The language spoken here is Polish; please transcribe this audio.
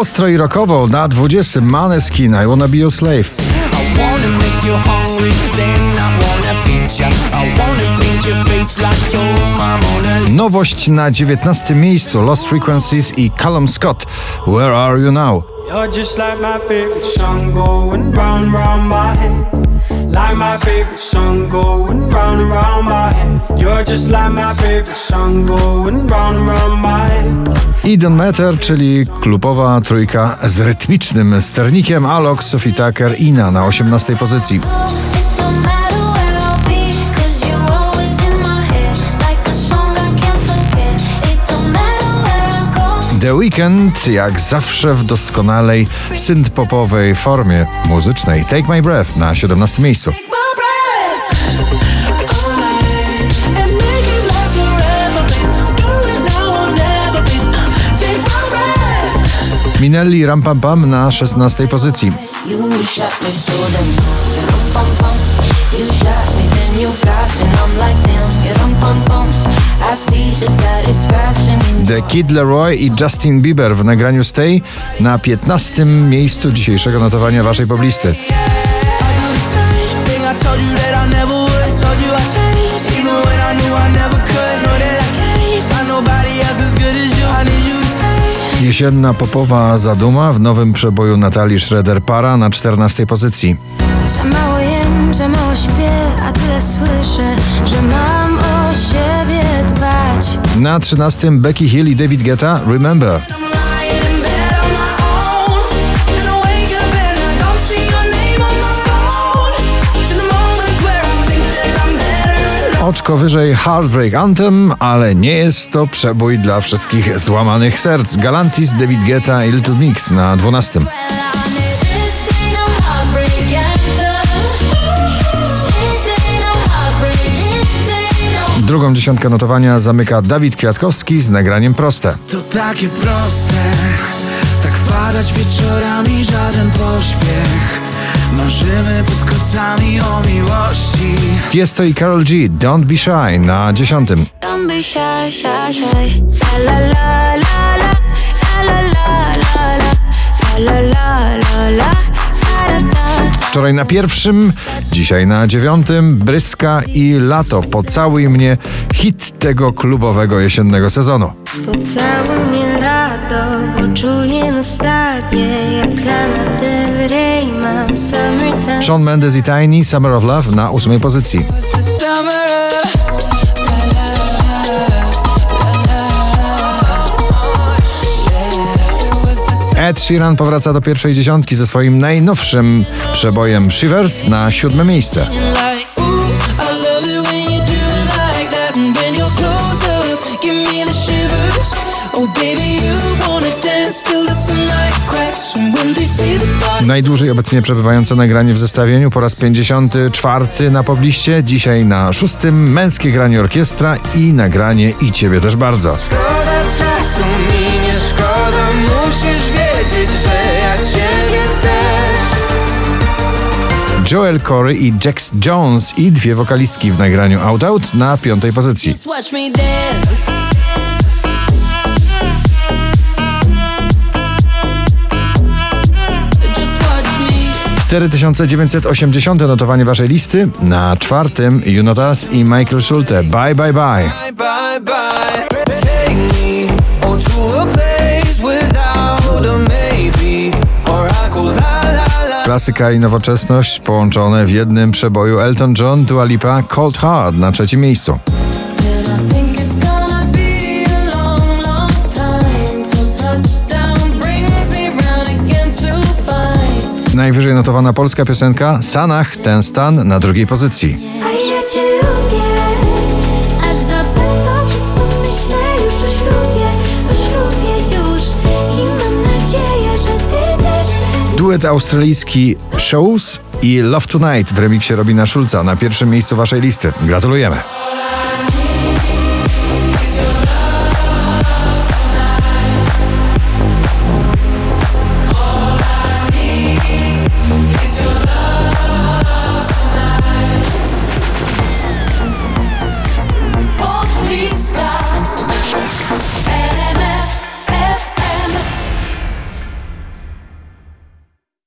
Ostro i rockowo na 20 Maneskin I Wanna Be Your Slave. Nowość na 19 miejscu Lost Frequencies i Callum Scott. Where Are You Now? You're just like just like my favorite song going round and round my Don't Matter, czyli klubowa trójka z rytmicznym sternikiem Alok, Sophie Tucker, Ina na 18 pozycji. The Weeknd, jak zawsze w doskonalej synth-popowej formie muzycznej. Take My Breath na 17 miejscu. Minelli Ram Pam Pam na 16 pozycji. The Kid Leroy i Justin Bieber w nagraniu Stay na 15 miejscu dzisiejszego notowania waszej poblisty. Even when I knew I never could. Know that I can't find nobody else Jesienna popowa zaduma w nowym przeboju Natalii Schroeder-Para na 14 pozycji. Za mało jem, za mało śpię, a tyle słyszę, że mam o siebie dbać. Na 13 Becky Hill i David Guetta Remember. Oczko wyżej Heartbreak Anthem, ale nie jest to przebój dla wszystkich złamanych serc. Galantis, David Guetta i Little Mix na 12. This ain't no heartbreak anthem. This ain't no heartbreak, this ain't no Drugą dziesiątkę notowania zamyka Dawid Kwiatkowski z nagraniem proste. To takie proste, tak wpadać wieczorami, żaden pośpiech. Marzymy pod kocami o miłości. Tiesto i Karol G. Don't Be Shy na 10. Don't be shy, shy, shy. La la la la la. La la la la la. La la la la la. Da, da, da, da. Wczoraj na pierwszym, dzisiaj na dziewiątym, Bryska i Lato. Pocałuj mnie, hit tego klubowego jesiennego sezonu. Pocałuj mnie lato, bo czuję nostalgię Jak Lana Del Rey mam summertime Shawn Mendes i Tiny, Summer of Love na ósmej pozycji. Ed Sheeran powraca do pierwszej dziesiątki ze swoim najnowszym przebojem Shivers na siódme miejsce. Najdłużej obecnie przebywające nagranie w zestawieniu po raz 54 na pobliście. Dzisiaj na szóstym męskie granie orkiestra i nagranie i ciebie też bardzo. Szkoda czasu mi nie szkoda, musisz wiedzieć, że ja ciebie też. Joel Corey i Jax Jones i dwie wokalistki w nagraniu Out Out na piątej pozycji. 4980 notowanie waszej listy. Na czwartym Junotas i Michael Schulte. Bye bye bye. Klasyka i nowoczesność połączone w jednym przeboju Elton John, Dua Lipa, Cold Heart na trzecim miejscu. Najwyżej notowana polska piosenka Sanach, ten stan na drugiej pozycji. A ja cię lubię Aż zapędzam wszystko myślę już o ślubie O ślubie już I mam nadzieję, że ty też Duet australijski Shows i Love Tonight w remiksie Robina Schulza na pierwszym miejscu waszej listy. Gratulujemy.